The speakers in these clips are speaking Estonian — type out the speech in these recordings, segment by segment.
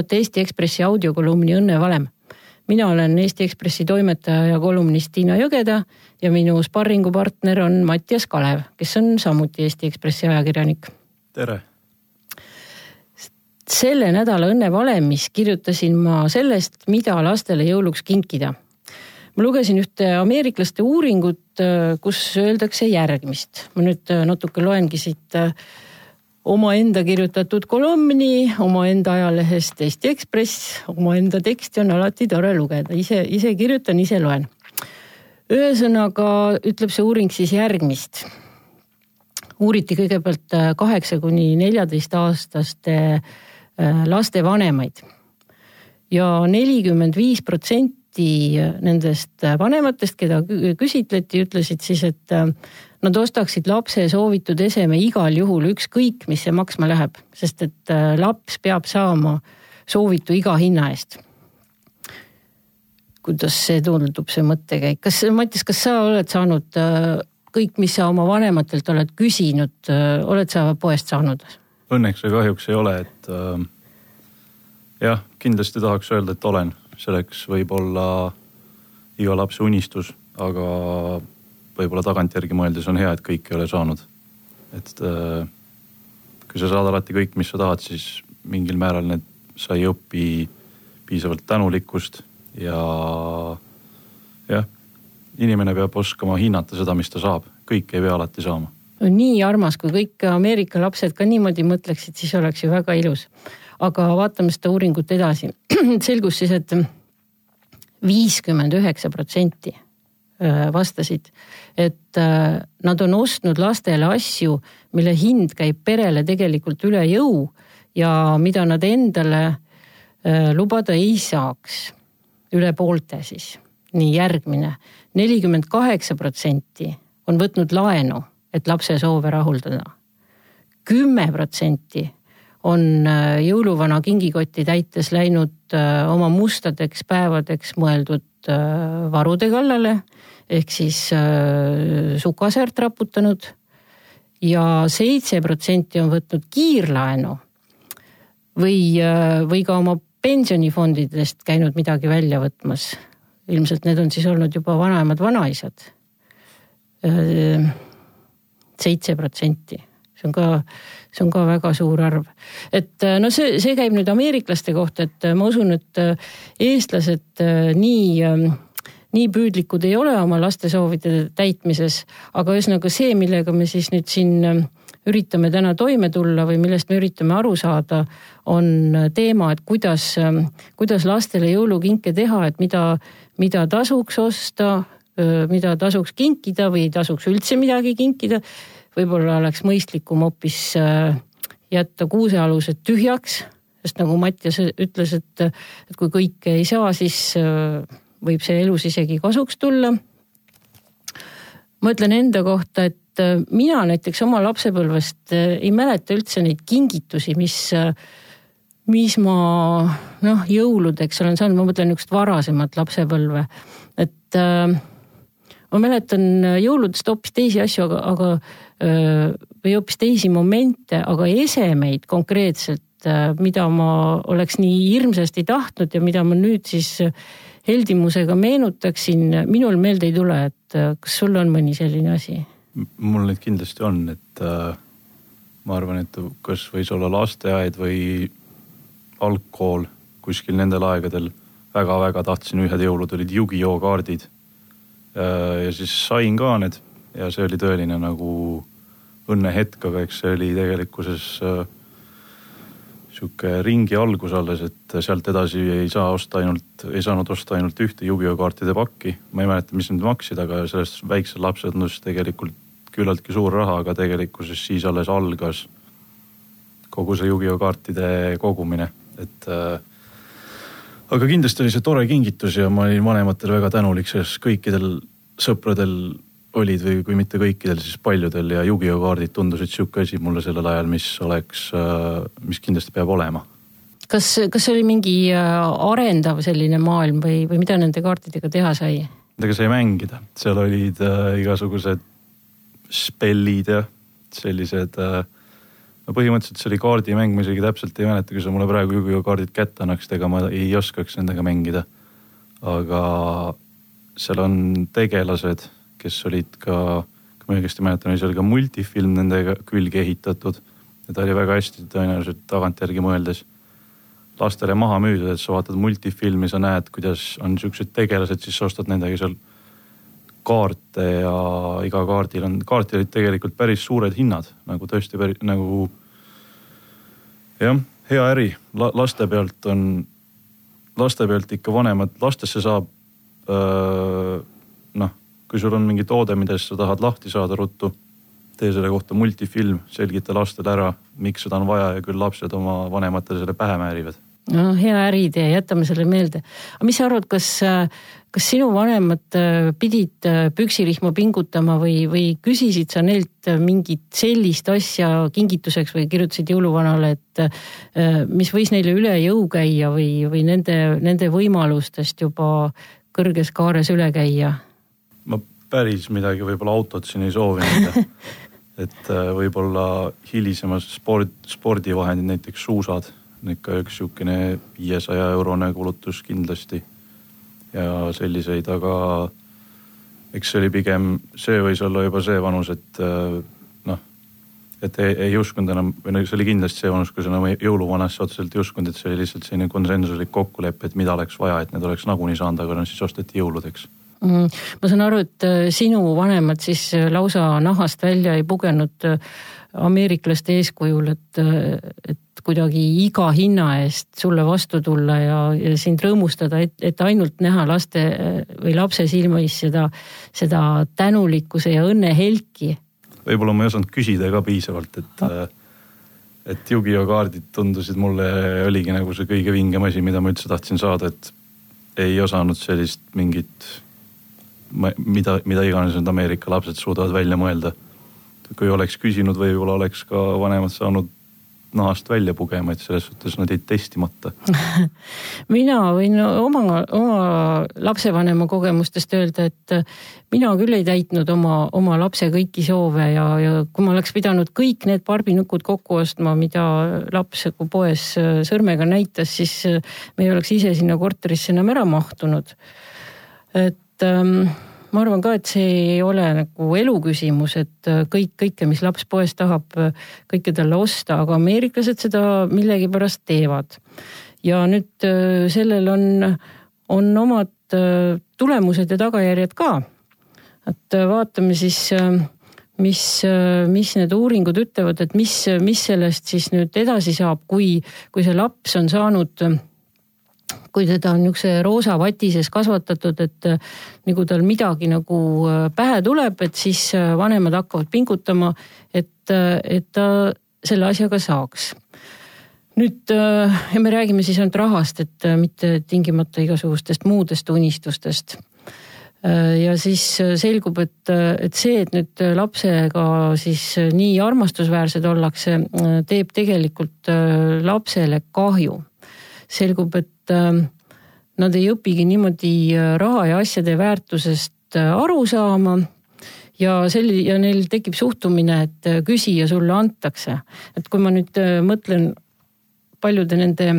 kuulate Eesti Ekspressi audiokolumni Õnne valem. mina olen Eesti Ekspressi toimetaja ja kolumnist Tiina Jõgeda ja minu sparringupartner on Mattias Kalev, kes on samuti Eesti Ekspressi ajakirjanik. tere. selle nädala Õnne valemis kirjutasin ma sellest, mida lastele jõuluks kinkida. ma lugesin ühte ameeriklaste uuringut, kus öeldakse järgmist, ma nüüd natuke loengi siit omaenda kirjutatud kolumni omaenda ajalehest Eesti Ekspress, omaenda teksti on alati tore lugeda, ise, ise kirjutan, ise loen. ühesõnaga ütleb see uuring siis järgmist. uuriti kõigepealt äh, kaheksa kuni neljateist aastaste äh, laste vanemaid ja nelikümmend viis protsenti nendest vanematest, keda küsitleti, ütlesid siis, et äh, nad ostaksid lapse soovitud eseme igal juhul, ükskõik mis see maksma läheb, sest et äh, laps peab saama soovitu iga hinna eest. kuidas see tundub, see mõttekäik, kas Mattias, kas sa oled saanud äh, kõik, mis sa oma vanematelt oled küsinud, äh, oled sa poest saanud? Õnneks või kahjuks ei ole, et äh, jah, kindlasti tahaks öelda, et olen, selleks võib olla iga lapse unistus, aga võib-olla tagantjärgi mõeldes on hea, et kõik ei ole saanud. et äh, kui sa saad alati kõik, mis sa tahad, siis mingil määral need, sa ei õpi piisavalt tänulikkust ja jah, inimene peab oskama hinnata seda, mis ta saab, kõike ei pea alati saama. no nii armas, kui kõik Ameerika lapsed ka niimoodi mõtleksid, siis oleks ju väga ilus. aga vaatame seda uuringut edasi. selgus siis et, et viiskümmend üheksa protsenti Äh, vastasid, et äh, nad on ostnud lastele asju, mille hind käib perele tegelikult üle jõu ja mida nad endale äh, lubada ei saaks. üle poolte siis. nii järgmine, nelikümmend kaheksa protsenti on võtnud laenu, et lapse soove rahuldada. kümme protsenti on jõuluvana kingikotti täites läinud oma mustadeks päevadeks mõeldud varude kallale ehk siis äh, sukasäärt raputanud ja seitse protsenti on võtnud kiirlaenu või, äh, või ka oma pensionifondidest käinud midagi välja võtmas. ilmselt need on siis olnud juba vanaemad, vanaisad. Äh, seitse protsenti, see on ka, see on ka väga suur arv. et äh, no see, see käib nüüd ameeriklaste kohta, et ma usun, et eestlased nii nii püüdlikud ei ole oma laste soovide täitmises, aga ühesõnaga see, millega me siis nüüd siin ähm, üritame täna toime tulla või millest me üritame aru saada, on teema, et kuidas, ähm, kuidas lastele jõulukinke teha, et mida, mida tasuks osta, mida tasuks kinkida või ei tasuks üldse midagi kinkida. Võib-olla oleks mõistlikum hoopis äh, jätta kuusealused tühjaks, sest nagu Mattias ütles, et, et kui kõike ei saa, siis äh, võib see elus isegi kasuks tulla. ma ütlen enda kohta, et äh, mina näiteks oma lapsepõlvest ei mäleta üldse neid kingitusi, mis, mis ma noh, jõuludeks olen saanud, ma mõtlen niisugust varasemat lapsepõlve, et äh, ma mäletan jõuludest hoopis teisi asju, aga, aga või hoopis teisi momente, aga esemeid konkreetselt, mida ma oleks nii hirmsasti tahtnud ja mida ma nüüd siis heldimusega meenutaksin, minul meelde ei tule, et äh, kas sul on mõni selline asi? mul neid kindlasti on, et äh, ma arvan, et kas võis olla lasteaed või algkool kuskil nendel aegadel väga-väga tahtsin, ühed jõulud olid Yu-Gi-Oh kaardid äh,. Ja siis sain ka need ja see oli tõeline nagu õnnehetk, aga eks see oli tegelikkuses äh, sihuke ringi algus alles, et sealt edasi ei saa osta ainult, ei saanud osta ainult ühte Yu-Gi-Oh kaartide pakki. ma ei mäleta, mis need maksid, aga sellest väiksel lapsel tundus tegelikult küllaltki suur raha, aga tegelikkuses siis alles algas kogu see Yu-Gi-Oh kaartide kogumine, et äh, aga kindlasti oli see tore kingitus ja ma olin vanematele väga tänulik, sest kõikidel sõpradel olid või kui mitte kõikidel, siis paljudel ja Yu-Gi-Oh kaardid tundusid sihuke asi mulle sellel ajal, mis oleks, äh, mis kindlasti peab olema. kas, kas see oli mingi äh, arendav selline maailm või, või mida nende kaartidega teha sai? Nendega sai mängida, seal olid äh, igasugused spellid ja sellised äh, no põhimõtteliselt see oli kaardimäng, ma isegi täpselt ei mäleta, kui sa mulle praegu Yu-Gi-Oh kaardid kätte annaksid, ega ma ei oskaks nendega mängida. aga seal on tegelased, kes olid ka, kui ma õigesti mäletan, oli seal ka multifilm nendega külge ehitatud. ja ta oli väga hästi tõenäoliselt tagantjärgi mõeldes lastele maha müüdud, et sa vaatad multifilmi, sa näed, kuidas on siuksed tegelased, siis sa ostad nendega seal kaarte ja iga kaardil on, kaartil olid tegelikult päris suured hinnad nagu tõesti päris nagu. jah, hea äri La, laste pealt on, laste pealt ikka vanemad, lastesse saab noh, kui sul on mingi toode, millest sa tahad lahti saada ruttu, tee selle kohta multifilm, selgita lastele ära, miks seda on vaja ja küll lapsed oma vanematele selle pähe määrivad no hea äriidee, jätame selle meelde. aga mis sa arvad, kas, kas sinu vanemad äh, pidid äh, püksirihma pingutama või, või küsisid sa neilt mingit sellist asja kingituseks või kirjutasid jõuluvanale, et äh, mis võis neile üle jõu käia või, või nende, nende võimalustest juba kõrges kaares üle käia? ma päris midagi võib-olla autot siin ei soovinud et võib-olla hilisemas sport, spordivahendid, näiteks suusad ikka üks sihukene viiesaja eurone kulutus kindlasti. Ja selliseid, aga eks see oli pigem, see võis olla juba see vanus, et äh, noh, et ei, ei uskunud enam või no see oli kindlasti see vanus, kui sa enam jõuluvanasse otseselt ei uskunud, et see oli lihtsalt selline konsensuslik kokkulepe, et mida oleks vaja, et need oleks nagunii saanud, aga no siis osteti jõuludeks mm,. ma saan aru, et äh, sinu vanemad siis äh, lausa nahast välja ei pugenud ameeriklaste eeskujul, et, et kuidagi iga hinna eest sulle vastu tulla ja, ja sind rõõmustada, et, et ainult näha laste või lapse silmis seda, seda tänulikkuse ja õnne helki. võib-olla ma ei osanud küsida ka piisavalt, et no., et Yu-Gi-Oh kaardid tundusid mulle, oligi nagu see kõige vingem asi, mida ma üldse tahtsin saada, et ei osanud sellist mingit, mida, mida iganes need Ameerika lapsed suudavad välja mõelda. Kui oleks küsinud, võib-olla oleks ka vanemad saanud nahast välja pugema, et selles suhtes nad jäid testimata mina võin oma, oma lapsevanema kogemustest öelda, et mina küll ei täitnud oma, oma lapse kõiki soove ja, ja kui ma oleks pidanud kõik need barbinukud kokku ostma, mida laps poes sõrmega näitas, siis me ei oleks ise sinna korterisse enam ära mahtunud. et ähm, ma arvan ka, et see ei ole nagu elu küsimus, et äh, kõik, kõike, mis laps poes tahab, äh, kõike talle osta, aga ameeriklased seda millegipärast teevad. ja nüüd äh, sellel on, on omad tulemused ja tagajärjed ka. et vaatame siis, mis, mis need uuringud ütlevad, et mis, mis sellest siis nüüd edasi saab, kui, kui see laps on saanud kui teda on niisuguse roosa vati sees kasvatatud, et nagu tal midagi nagu äh, pähe tuleb, et siis äh, vanemad hakkavad pingutama, et, et ta selle asjaga saaks. nüüd ja me räägime siis ainult rahast, et mitte tingimata igasugustest muudest unistustest ja siis selgub, et, et see, et nüüd lapsega siis nii armastusväärsed ollakse, teeb tegelikult lapsele kahju. Selgub, et ähm, nad ei õpigi niimoodi äh, raha ja asjade väärtusest äh, aru saama ja selli- ja neil tekib suhtumine, et äh, küsi ja sulle antakse. et kui ma nüüd mõtlen paljude nende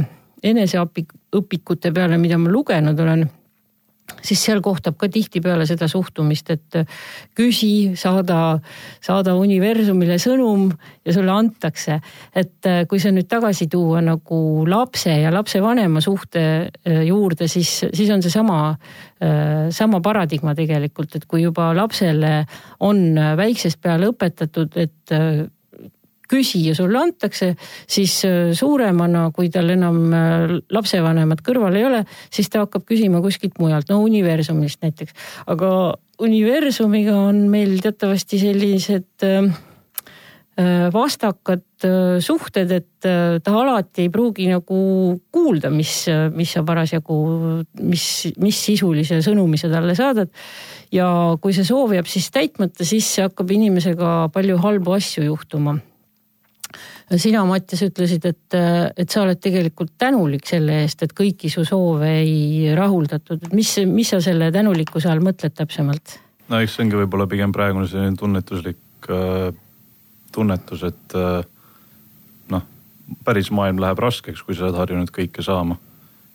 eneseõpikute peale, mida ma lugenud olen siis seal kohtab ka tihtipeale seda suhtumist, et küsi, saada, saada universumile sõnum ja sulle antakse. et äh, kui see nüüd tagasi tuua nagu lapse ja lapsevanema suhte äh, juurde, siis, siis on seesama, äh, sama paradigma tegelikult, et kui juba lapsele on väiksest peale õpetatud, et küsi ja sulle antakse, siis äh, suuremana, kui tal enam äh, lapsevanemat kõrval ei ole, siis ta hakkab küsima kuskilt mujalt, no universumist näiteks. aga universumiga on meil teatavasti sellised äh, vastakad suhted, et ta alati ei pruugi nagu kuulda, mis, mis sa parasjagu, mis, mis sisulise sõnumi sa talle saadad. ja kui see soov jääb siis täitmata, siis hakkab inimesega palju halbu asju juhtuma sina, Mattias, ütlesid, et, et sa oled tegelikult tänulik selle eest, et kõiki su soove ei rahuldatud. mis, mis sa selle tänulikkuse all mõtled täpsemalt? no eks see ongi võib-olla pigem praegune selline tunnetuslik äh, tunnetus, et äh, päris maailm läheb raskeks, kui sa oled harjunud kõike saama.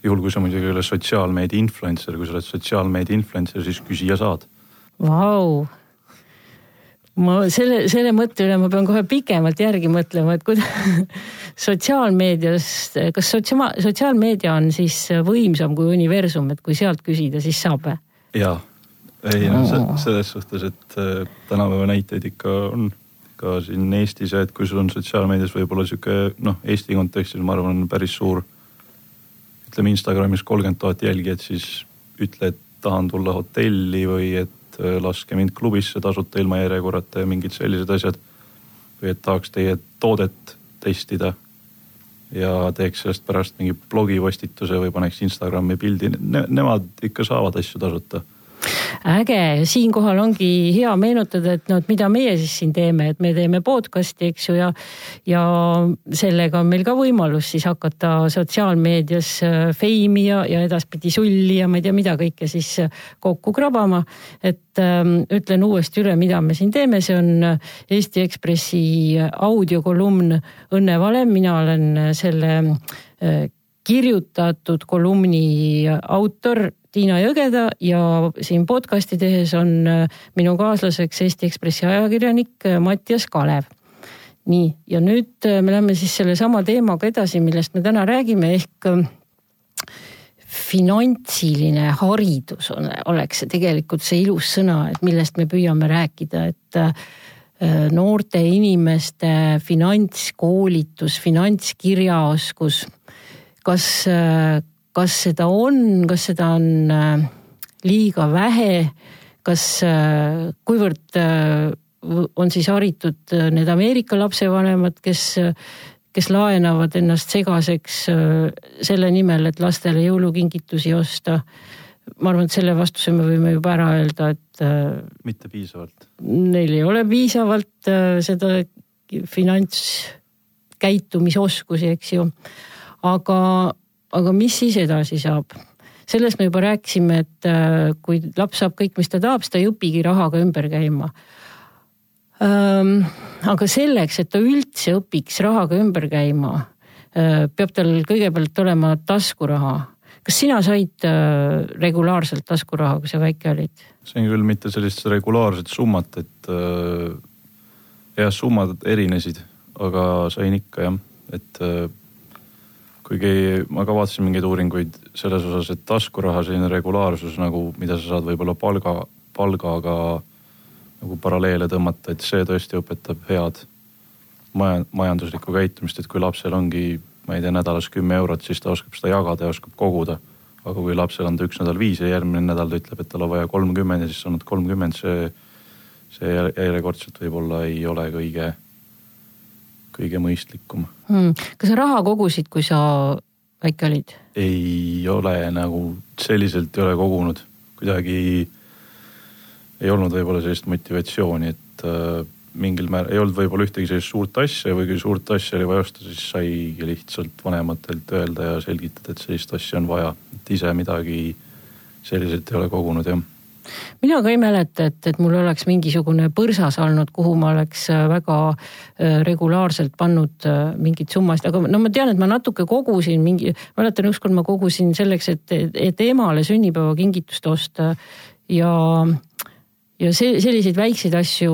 juhul, kui sa muidugi ei ole sotsiaalmeedia influencer, kui sa oled sotsiaalmeedia influencer, siis küsija saad. Vau, ma selle, selle mõtte üle ma pean kohe pikemalt järgi mõtlema, et kuidas sotsiaalmeedias, kas sotsiaal, sotsiaalmeedia on siis võimsam kui universum, et kui sealt küsida, siis saab või? jaa, ei noh, selles suhtes, et äh, tänapäeva näiteid ikka on ka siin Eestis ja et kui sul on sotsiaalmeedias võib-olla sihuke noh, Eesti kontekstis ma arvan, päris suur. ütleme Instagramis kolmkümmend tuhat jälgijat, siis ütle, et tahan tulla hotelli või et äh, laske mind klubisse tasuta ilma järjekorrata ja mingid sellised asjad. või et tahaks teie toodet testida ja teeks sellest pärast mingi blogipostituse või paneks Instagrami pildi ne,, nemad ikka saavad asju tasuta äge. Ja siinkohal ongi hea meenutada, et noh, et mida meie siis siin teeme, et me teeme podcast'i, eks ju, ja ja sellega on meil ka võimalus siis hakata sotsiaalmeedias äh, feimi ja, ja edaspidi sulli ja ma ei tea, mida kõike siis äh, kokku krabama. et ähm, ütlen uuesti üle, mida me siin teeme, see on äh, Eesti Ekspressi audiokolumn Õnne valem, mina olen selle kirjutatud kolumni autor Tiina Jõgeda ja siin podcast'i tehes on äh, minu kaaslaseks Eesti Ekspressi ajakirjanik äh, Mattias Kalev. nii, ja nüüd äh, me läheme siis sellesama teemaga edasi, millest me täna räägime, ehk finantsiline haridus on, oleks see tegelikult see ilus sõna, et millest me püüame rääkida, et noorte inimeste finantskoolitus, finantskirjaoskus, kas kas seda on, kas seda on äh, liiga vähe, kas, äh, kuivõrd äh, on siis haritud need Ameerika lapsevanemad, kes, kes laenavad ennast segaseks selle nimel, et lastele jõulukingitusi osta. ma arvan, et selle vastuse me võime juba ära öelda, et. mitte piisavalt. Neil ei ole piisavalt seda finantskäitumisoskusi, eks ju. aga aga mis siis edasi saab? sellest me juba rääkisime, et äh, kui laps saab kõik, mis ta tahab, siis ta ei õpigi rahaga ümber käima. aga selleks, et ta üldse õpiks rahaga ümber käima, äh, peab tal kõigepealt olema taskuraha. kas sina said äh, regulaarselt taskuraha, kui sa väike olid? sain küll mitte sellist regulaarset summat, et jah, summad erinesid, aga sain ikka jah, et kuigi ma kavatsen mingeid uuringuid selles osas, et taskuraha selline regulaarsus nagu, mida sa saad võib-olla palga, palgaga nagu paralleele tõmmata, et see tõesti õpetab head maja, majanduslikku käitumist, et kui lapsel ongi, ma ei tea, nädalas kümme eurot, siis ta oskab seda jagada ja oskab koguda. aga kui lapsel on ta üks nädal viis ja järgmine nädal ta ütleb, et tal on vaja kolmkümmend ja siis sa annad kolmkümmend, see, see järjekordselt võib-olla ei ole kõige kõige mõistlikum. Hmm.. kas sa raha kogusid, kui sa väike olid? ei ole nagu selliselt ei ole kogunud, kuidagi ei olnud võib-olla sellist motivatsiooni, et äh, mingil määral ei olnud võib-olla ühtegi sellist suurt asja või kui suurt asja oli vaja osta, siis saigi lihtsalt vanematelt öelda ja selgitada, et sellist asja on vaja, et ise midagi selliselt ei ole kogunud jah mina ka ei mäleta, et, et mul oleks mingisugune põrsas olnud, kuhu ma oleks äh, väga äh, regulaarselt pannud äh, mingit summasid, aga no ma tean, et ma natuke kogusin mingi, mäletan ükskord ma kogusin selleks, et, et emale sünnipäevakingitust osta ja ja see, selliseid väikseid asju,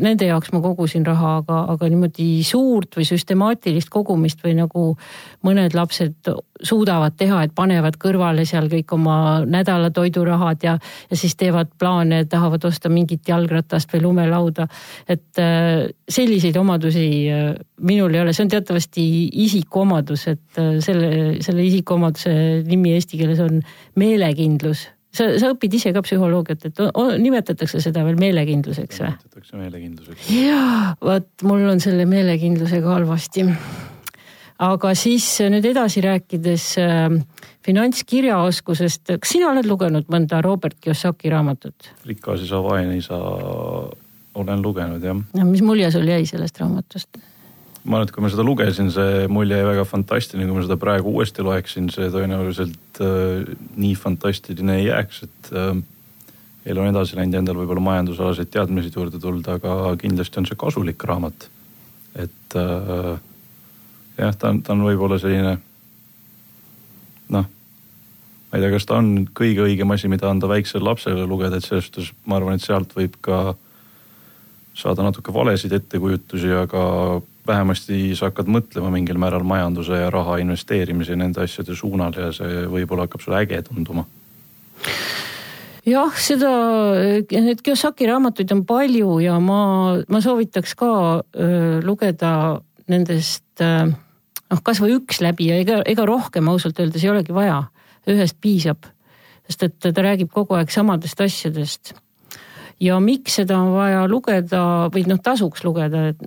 nende jaoks ma kogusin raha, aga, aga niimoodi suurt või süstemaatilist kogumist või nagu mõned lapsed suudavad teha, et panevad kõrvale seal kõik oma nädala toidurahad ja, ja siis teevad plaane, tahavad osta mingit jalgratast või lumelauda. et äh, selliseid omadusi äh, minul ei ole, see on teatavasti isikuomadus, et äh, selle, selle isikuomaduse nimi eesti keeles on meelekindlus sa, sa õpid ise ka psühholoogiat, et o, nimetatakse seda veel meelekindluseks või? nimetatakse meelekindluseks. jaa, vot mul on selle meelekindlusega halvasti. aga siis nüüd edasi rääkides äh, finantskirjaoskusest, kas sina oled lugenud mõnda Robert Kiyosaki raamatut? rikas isa, vaene isa olen lugenud jah. no mis mulje sul jäi sellest raamatust? Ma arvan, et kui ma seda lugesin, see mulje jäi väga fantastiline, kui ma seda praegu uuesti loeksin, see tõenäoliselt äh, nii fantastiline ei jääks, et äh, elu on edasi läinud ja endal võib-olla majandusalaseid teadmisi juurde tulnud, aga kindlasti on see kasulik raamat. et äh, jah, ta on, ta on võib-olla selline noh, ma ei tea, kas ta on kõige õigem asi, mida anda väiksele lapsele lugeda, et selles suhtes ma arvan, et sealt võib ka saada natuke valesid ettekujutusi, aga vähemasti sa hakkad mõtlema mingil määral majanduse ja raha investeerimise ja nende asjade suunal ja see võib-olla hakkab sulle äge tunduma. jah, seda, neid Kiyosaki raamatuid on palju ja ma, ma soovitaks ka öö, lugeda nendest noh, kasvõi üks läbi ja ega, ega rohkem ausalt öeldes ei olegi vaja. ühest piisab, sest et ta räägib kogu aeg samadest asjadest. ja miks seda on vaja lugeda või noh, tasuks lugeda, et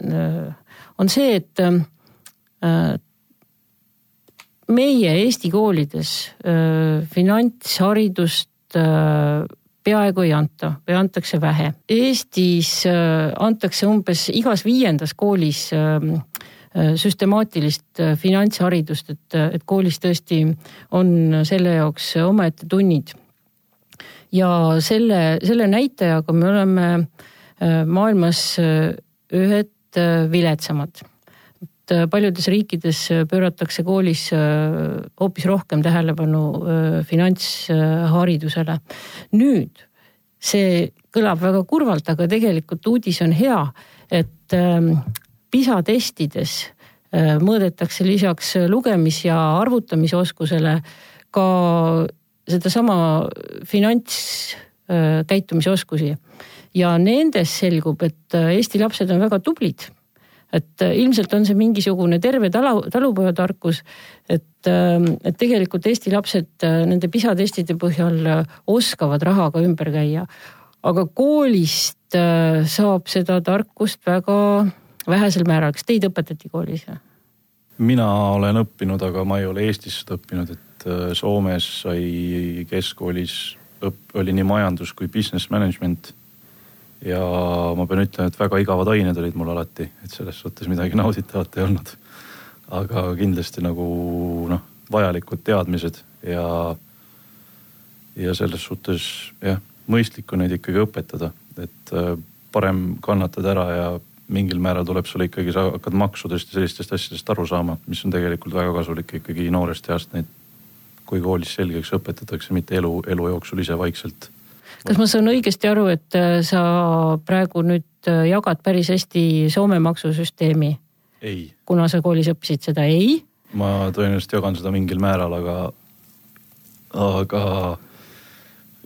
on see, et äh, meie Eesti koolides äh, finantsharidust äh, peaaegu ei anta või antakse vähe. Eestis antakse umbes igas viiendas koolis süstemaatilist finantsharidust, et, et koolis tõesti on selle jaoks omaette tunnid. ja selle, selle näitajaga me oleme maailmas ühed Äh, viletsamad. et äh, paljudes riikides äh, pööratakse koolis hoopis rohkem tähelepanu finantsharidusele. nüüd see kõlab väga kurvalt, aga tegelikult uudis on hea, et ähm, PISA testides mõõdetakse lisaks lugemis- ja arvutamisoskusele ka sedasama finantskäitumisoskusi ja nendes selgub, et äh, Eesti lapsed on väga tublid. et äh, ilmselt on see mingisugune terve talu, talupojatarkus, et, ähm, et tegelikult Eesti lapsed äh, nende PISA testide põhjal oskavad rahaga ümber käia. aga koolist saab seda tarkust väga vähesel määral, kas teid õpetati koolis? mina olen õppinud, aga ma ei ole Eestis seda õppinud, et Soomes sai keskkoolis õpp-, oli nii majandus kui business management ja ma pean ütlema, et väga igavad ained olid mul alati, et selles suhtes midagi nauditavat ei olnud. aga kindlasti nagu noh, vajalikud teadmised ja, ja selles suhtes jah, mõistlik on neid ikkagi õpetada, et äh, parem kannatad ära ja mingil määral tuleb sulle ikkagi, sa hakkad maksudest ja sellistest asjadest aru saama, mis on tegelikult väga kasulik ikkagi noorest east neid, kui koolis selgeks õpetatakse, mitte elu, elu jooksul ise vaikselt kas ma saan õigesti aru, et äh, sa praegu nüüd äh, jagad päris hästi Soome maksusüsteemi? ei. kuna sa koolis õppisid seda, ei? ma tõenäoliselt jagan seda mingil määral, aga, aga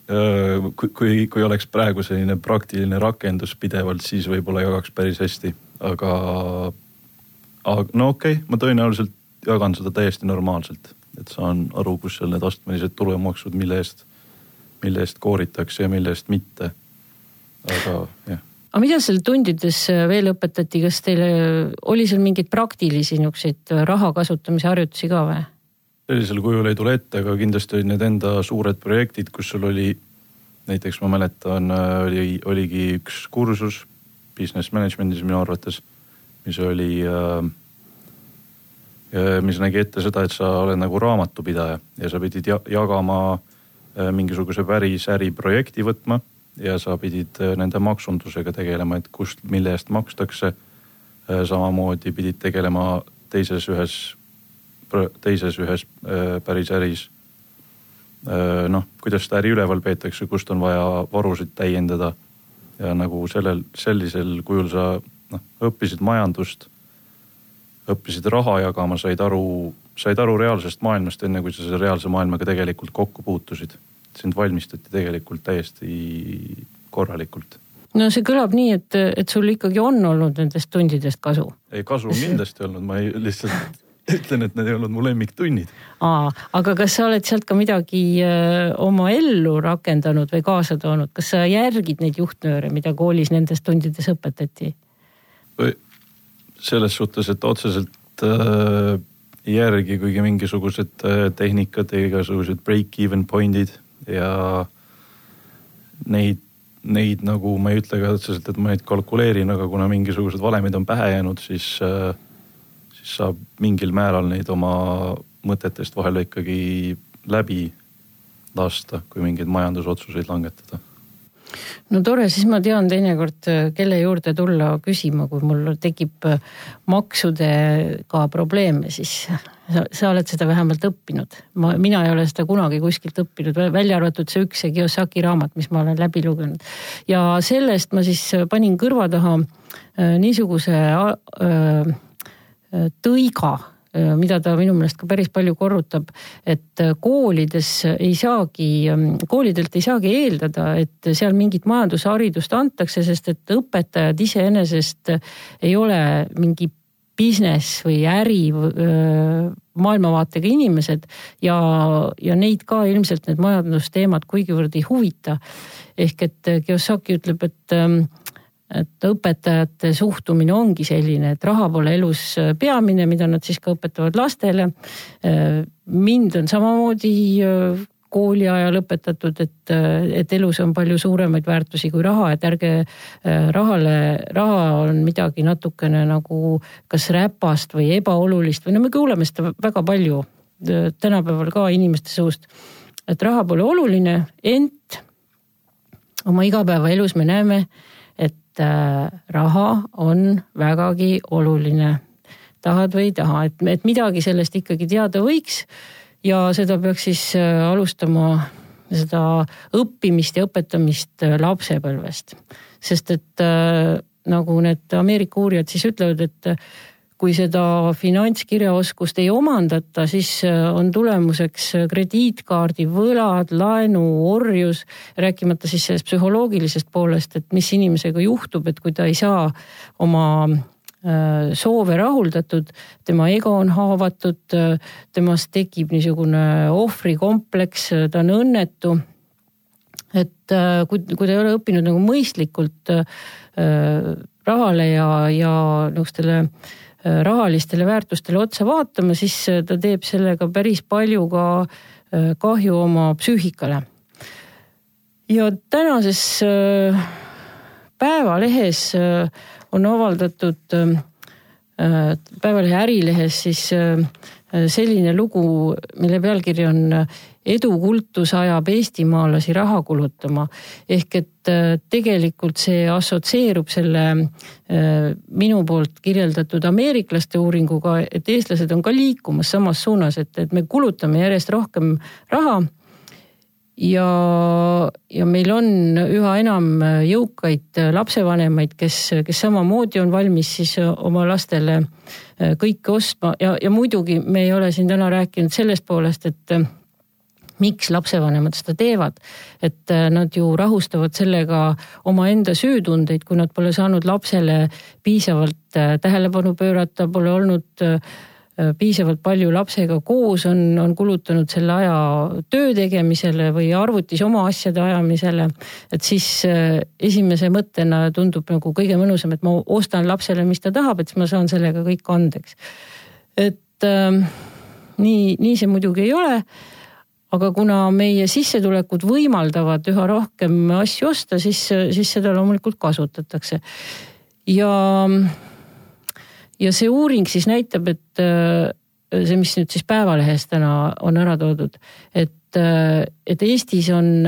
äh, kui, kui, kui oleks praegu selline praktiline rakendus pidevalt, siis võib-olla jagaks päris hästi, aga, aga no okei okay,, ma tõenäoliselt jagan seda täiesti normaalselt, et saan aru, kus seal need astmelised tulemaksud, mille eest mille eest kooritakse ja mille eest mitte. aga jah. aga mida seal tundides veel õpetati, kas teil oli seal mingeid praktilisi niisuguseid raha kasutamise harjutusi ka või? sellisel kujul ei tule ette, aga kindlasti olid need enda suured projektid, kus sul oli näiteks ma mäletan, oli, oligi üks kursus business management'is minu arvates, mis oli äh, mis nägi ette seda, et sa oled nagu raamatupidaja ja sa pidid jagama Äh, mingisuguse päris äriprojekti võtma ja sa pidid äh, nende maksundusega tegelema, et kust, mille eest makstakse. Äh, samamoodi pidid tegelema teises ühes, teises ühes päris äris. noh, kuidas seda äri üleval peetakse, kust on vaja varusid täiendada ja nagu sellel, sellisel kujul sa noh, õppisid majandust, õppisid raha jagama, said aru said aru reaalsest maailmast, enne kui sa selle reaalse maailmaga tegelikult kokku puutusid. sind valmistati tegelikult täiesti korralikult. no see kõlab nii, et, et sul ikkagi on olnud nendest tundidest kasu. ei, kasu on kindlasti olnud, ma ei, lihtsalt ütlen, et need ei olnud mu lemmiktunnid. aa, aga kas sa oled sealt ka midagi öö, oma ellu rakendanud või kaasa toonud, kas sa järgid neid juhtnööre, mida koolis nendes tundides õpetati? Selles suhtes, et otseselt äh, järgi, kuigi mingisugused äh, tehnikad ja igasugused break-even point'id ja neid, neid nagu ma ei ütle ka otseselt, et ma neid kalkuleerin, aga kuna mingisugused valemid on pähe jäänud, siis, äh, siis saab mingil määral neid oma mõtetest vahel ikkagi läbi lasta, kui mingeid majandusotsuseid langetada no tore, siis ma tean teinekord, kelle juurde tulla küsima, kui mul tekib maksudega probleeme, siis sa, sa oled seda vähemalt õppinud. ma, mina ei ole seda kunagi kuskilt õppinud, välja arvatud see üks see Kiyosaki raamat, mis ma olen läbi lugenud. ja sellest ma siis panin kõrva taha äh, niisuguse äh, tõiga Äh, mida ta minu meelest ka päris palju korrutab, et äh, koolides ei saagi, ähm, koolidelt ei saagi eeldada, et seal mingit majandusharidust antakse, sest et õpetajad iseenesest ei ole mingi business või äri äh, maailmavaatega inimesed ja, ja neid ka ilmselt need majandusteemad kuigivõrd ei huvita. ehk et Kiyosaki ütleb, et ähm, et õpetajate suhtumine ongi selline, et raha pole elus äh, peamine, mida nad siis ka õpetavad lastele. Äh, mind on samamoodi äh, kooli ajal õpetatud, et, et elus on palju suuremaid väärtusi kui raha, et ärge rahale, raha on midagi natukene nagu kas räpast või ebaolulist või no me kuuleme seda väga palju tänapäeval ka inimeste suust. et raha pole oluline, ent oma igapäevaelus me näeme et äh, raha on vägagi oluline, tahad või ei taha, et, et midagi sellest ikkagi teada võiks. ja seda peaks siis äh, alustama, seda õppimist ja õpetamist äh, lapsepõlvest. sest et nagu need Ameerika uurijad siis ütlevad, et kui seda finantskirjaoskust ei omandata, siis äh, on tulemuseks äh, krediitkaardi võlad, laenu, orjus, rääkimata siis sellest psühholoogilisest poolest, et mis inimesega juhtub, et kui ta ei saa oma äh, soove rahuldatud, tema ego on haavatud, temast tekib niisugune ohvrikompleks, ta on õnnetu. et kui, kui ta ei ole õppinud nagu mõistlikult rahale ja, ja niisugustele äh, Äh, rahalistele väärtustele otsa vaatama, siis äh, ta teeb sellega päris palju ka äh, kahju oma psüühikale. ja tänases Päevalehes on avaldatud, Päevalehe ärilehes siis selline lugu, mille pealkiri on edukultus ajab eestimaalasi raha kulutama. ehk et äh, tegelikult see assotsieerub selle äh, minu poolt kirjeldatud ameeriklaste uuringuga, et eestlased on ka liikumas samas suunas, et, et me kulutame järjest rohkem raha ja, ja meil on üha enam jõukaid lapsevanemaid, kes, kes samamoodi on valmis siis oma lastele äh, kõike ostma ja, ja muidugi me ei ole siin täna rääkinud sellest poolest, et miks lapsevanemad seda teevad. et äh, nad ju rahustavad sellega omaenda süütundeid, kui nad pole saanud lapsele piisavalt äh, tähelepanu pöörata, pole olnud äh, piisavalt palju lapsega koos, on, on kulutanud selle aja töö tegemisele või arvutis oma asjade ajamisele. et siis esimese mõttena tundub nagu kõige mõnusam, et ma ostan lapsele, mis ta tahab, et siis ma saan sellega kõik andeks. et äh, nii, nii see muidugi ei ole aga kuna meie sissetulekud võimaldavad üha rohkem asju osta, siis, siis seda loomulikult kasutatakse. ja, ja see uuring siis näitab, et see, mis nüüd siis Päevalehes täna on ära toodud, et et Eestis on,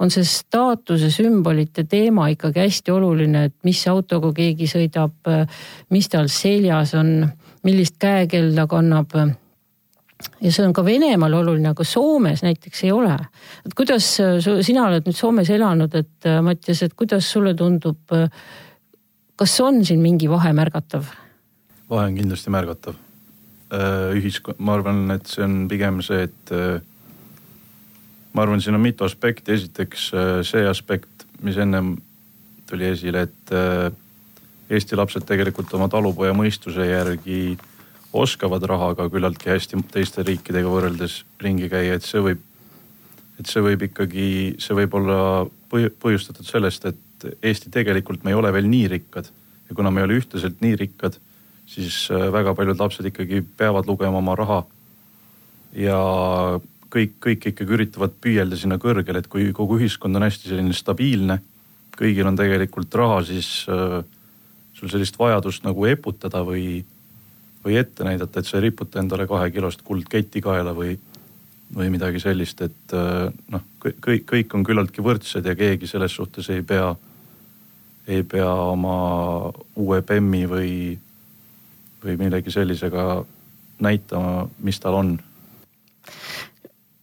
on see staatuse sümbolite teema ikkagi hästi oluline, et mis autoga keegi sõidab, mis tal seljas on, millist käekella kannab ja see on ka Venemaal oluline, aga Soomes näiteks ei ole. et kuidas, sina oled nüüd Soomes elanud, et äh, Mattias, et kuidas sulle tundub, äh, kas on siin mingi vahe märgatav? vahe on kindlasti märgatav. Äh, ühiskond, ma arvan, et see on pigem see, et ma arvan, siin on mitu aspekti, esiteks see aspekt, mis ennem tuli esile, et Eesti lapsed tegelikult oma talupoja mõistuse järgi oskavad rahaga küllaltki hästi teiste riikidega võrreldes ringi käia, et see võib, et see võib ikkagi, see võib olla põhjustatud sellest, et Eesti tegelikult me ei ole veel nii rikkad ja kuna me ei ole ühtlaselt nii rikkad, siis äh, väga paljud lapsed ikkagi peavad lugema oma raha. ja kõik, kõik ikkagi üritavad püüelda sinna kõrgele, et kui kogu ühiskond on hästi selline stabiilne, kõigil on tegelikult raha, siis äh, sul sellist vajadust nagu eputada või või ette näidata, et sa ei riputa endale kahekilost kuldketti kaela või, või midagi sellist, et äh, noh, kõik, kõik on küllaltki võrdsed ja keegi selles suhtes ei pea, ei pea oma uue BEM-i või, või millegi sellisega näitama, mis tal on.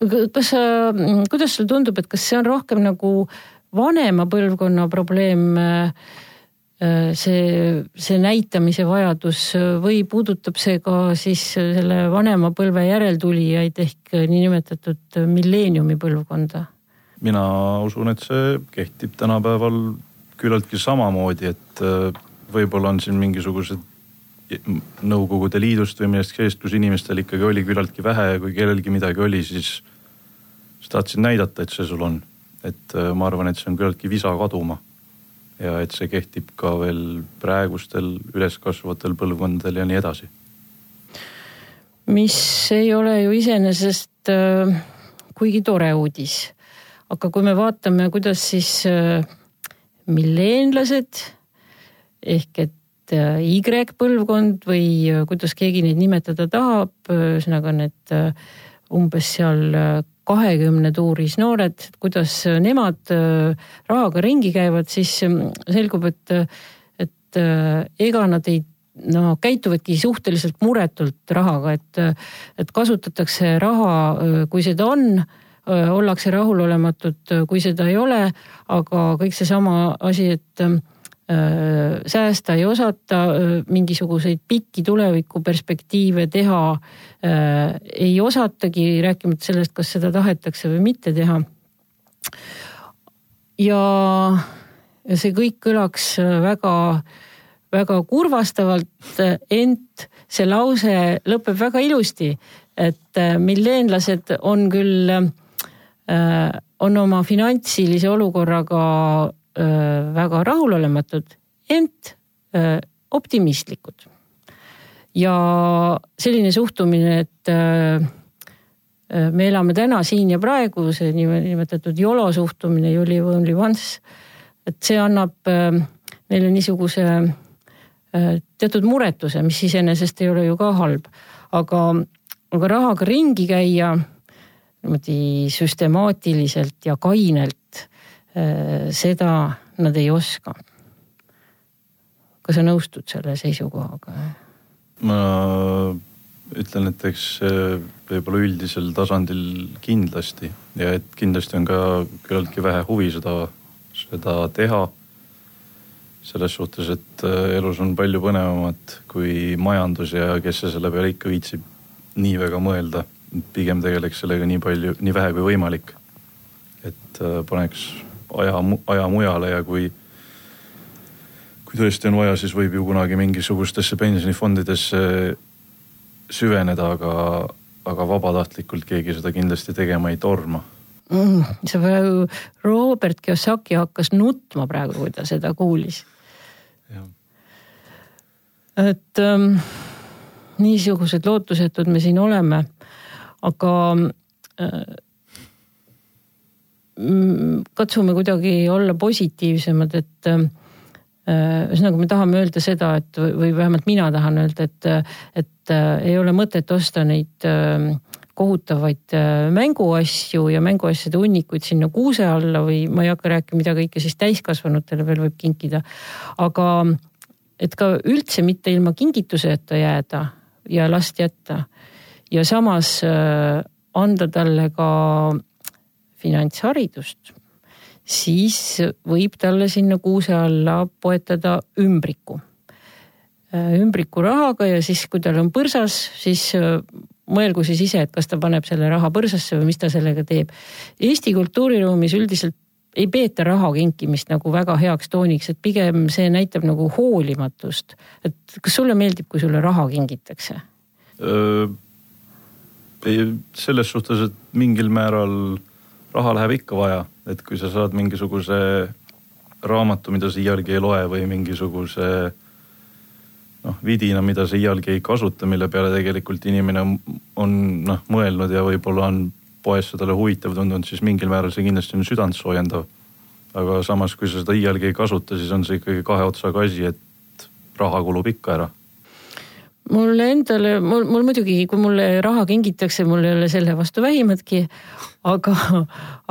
kas sa, kuidas sulle tundub, et kas see on rohkem nagu vanema põlvkonna probleem äh, Äh, see, see näitamise vajadus või puudutab see ka siis selle vanema põlve järeltulijaid ehk niinimetatud milleeniumi põlvkonda? mina usun, et see kehtib tänapäeval küllaltki samamoodi, et äh, võib-olla on siin mingisugused Nõukogude Liidust või millestki sellist, kus inimestel ikkagi oli küllaltki vähe ja kui kellelgi midagi oli, siis, siis tahtsid näidata, et see sul on. et äh, ma arvan, et see on küllaltki visa kaduma ja et see kehtib ka veel praegustel üleskasvavatel põlvkondadel ja nii edasi. mis ei ole ju iseenesest äh, kuigi tore uudis. aga kui me vaatame, kuidas siis äh, milleenlased ehk et äh, Y-põlvkond või äh, kuidas keegi neid nimetada tahab, ühesõnaga need äh, umbes seal äh, kahekümne tuuris noored, kuidas nemad äh, rahaga ringi käivad, siis ähm, selgub, et, et äh, ega nad ei no käituvadki suhteliselt muretult rahaga, et, et kasutatakse raha, äh, kui seda on, ollakse rahulolematud, kui seda ei ole, aga kõik seesama asi, et ähm, Äh, säästa ei osata, äh, mingisuguseid pikki tulevikuperspektiive teha äh, ei osatagi, rääkimata sellest, kas seda tahetakse või mitte teha. ja, ja see kõik kõlaks väga, väga kurvastavalt, ent see lause lõpeb väga ilusti, et milleenlased on küll, on oma finantsilise olukorraga väga rahulolematud, ent optimistlikud. ja selline suhtumine, et me elame täna siin ja praegu, see nimetatud YOLO suhtumine, you live only once, et see annab neile niisuguse teatud muretuse, mis iseenesest ei ole ju ka halb, aga, aga rahaga ringi käia niimoodi süstemaatiliselt ja kainelt Äh, seda nad ei oska. kas sa nõustud selle seisukohaga? ma ütlen, et eks võib-olla üldisel tasandil kindlasti ja et kindlasti on ka küllaltki vähe huvi seda, seda teha. selles suhtes, et äh, elus on palju põnevamat kui majandus ja kes see selle peale ikka viitsib nii väga mõelda. pigem tegeleks sellega nii palju, nii vähe kui võimalik. et äh, paneks aja, aja mujale ja kui, kui tõesti on vaja, siis võib ju kunagi mingisugustesse pensionifondidesse süveneda, aga, aga vabatahtlikult keegi seda kindlasti tegema ei torma mm,. see praegu, Robert Kiyosaki hakkas nutma praegu, kui ta seda kuulis. et ähm, niisugused lootusetud me siin oleme, aga äh, katsume kuidagi olla positiivsemad, et äh, ühesõnaga, me tahame öelda seda, et või vähemalt mina tahan öelda, et, et äh, ei ole mõtet osta neid äh, kohutavaid mänguasju ja mänguasjade hunnikuid sinna kuuse alla või ma ei hakka rääkima, mida kõike siis täiskasvanutele veel võib kinkida. aga et ka üldse mitte ilma kingituseta jääda ja last jätta ja samas anda talle ka finantsharidust, siis võib talle sinna kuuse alla poetada ümbriku. Äh, ümbriku rahaga ja siis, kui tal on põrsas, siis äh, mõelgu siis ise, et kas ta paneb selle raha põrsasse või mis ta sellega teeb. Eesti kultuuriruumis üldiselt ei peeta raha kinkimist nagu väga heaks tooniks, et pigem see näitab nagu hoolimatust. et kas sulle meeldib, kui sulle raha kingitakse? selles suhtes, et mingil määral raha läheb ikka vaja, et kui sa saad mingisuguse raamatu, mida sa iialgi ei loe või mingisuguse noh, vidina, mida sa iialgi ei kasuta, mille peale tegelikult inimene on noh, mõelnud ja võib-olla on poes see talle huvitav tundunud, siis mingil määral see kindlasti on südantsoojendav. aga samas, kui sa seda iialgi ei kasuta, siis on see ikkagi kahe otsaga asi, et raha kulub ikka ära mulle endale, mul, mul muidugi, kui mulle raha kingitakse, mul ei ole selle vastu vähimatki. aga,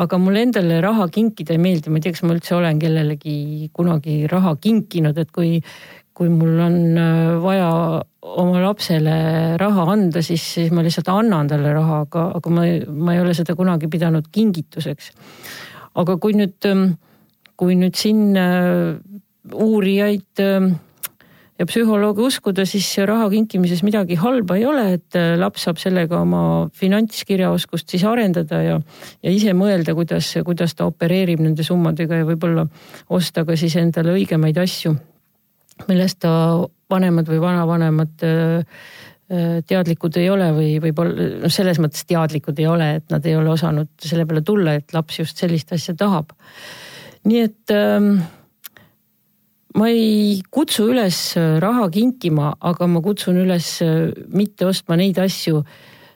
aga mulle endale raha kinkida ei meeldi, ma ei tea, kas ma üldse olen kellelegi kunagi raha kinkinud, et kui, kui mul on äh, vaja oma lapsele raha anda, siis, siis ma lihtsalt annan talle raha, aga, aga ma, ma ei ole seda kunagi pidanud kingituseks. aga kui nüüd, ähm, kui nüüd siin äh, uurijaid ähm, ja psühholoogi uskuda, siis raha kinkimises midagi halba ei ole, et äh, laps saab sellega oma finantskirjaoskust siis arendada ja, ja ise mõelda, kuidas, kuidas ta opereerib nende summadega ja võib-olla osta ka siis endale õigemaid asju, millest ta vanemad või vanavanemad äh, äh, teadlikud ei ole või võib-olla noh, selles mõttes teadlikud ei ole, et nad ei ole osanud selle peale tulla, et laps just sellist asja tahab. nii et ähm, ma ei kutsu üles äh, raha kinkima, aga ma kutsun üles äh, mitte ostma neid asju,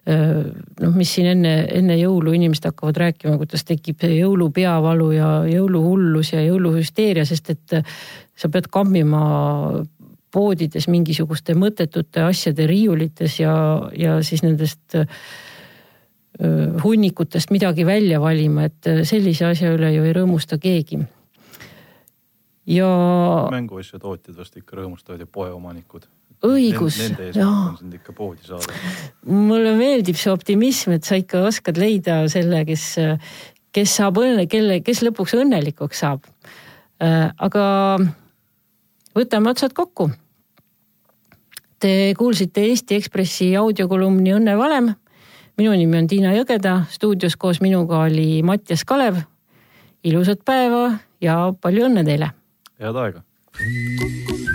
äh, noh, mis siin enne, enne jõulu inimesed hakkavad rääkima, kuidas tekib jõulupeavalu ja jõuluhullus ja jõuluhüsteeria, sest et sa pead kammima poodides mingisuguste mõttetute asjade riiulites ja, ja siis nendest hunnikutest midagi välja valima, et sellise asja üle ju ei rõõmusta keegi ja. mänguasja tootjad vast ikka rõõmustavad ja poeomanikud. õigus. Mulle meeldib see optimism, et sa ikka oskad leida selle, kes, kes saab õnne, kelle, kes lõpuks õnnelikuks saab. Äh, aga võtame otsad kokku. Te kuulsite Eesti Ekspressi audiokolumni Õnne valem. minu nimi on Tiina Jõgeda, stuudios koos minuga oli Mattias Kalev. ilusat päeva ja palju õnne teile head aega.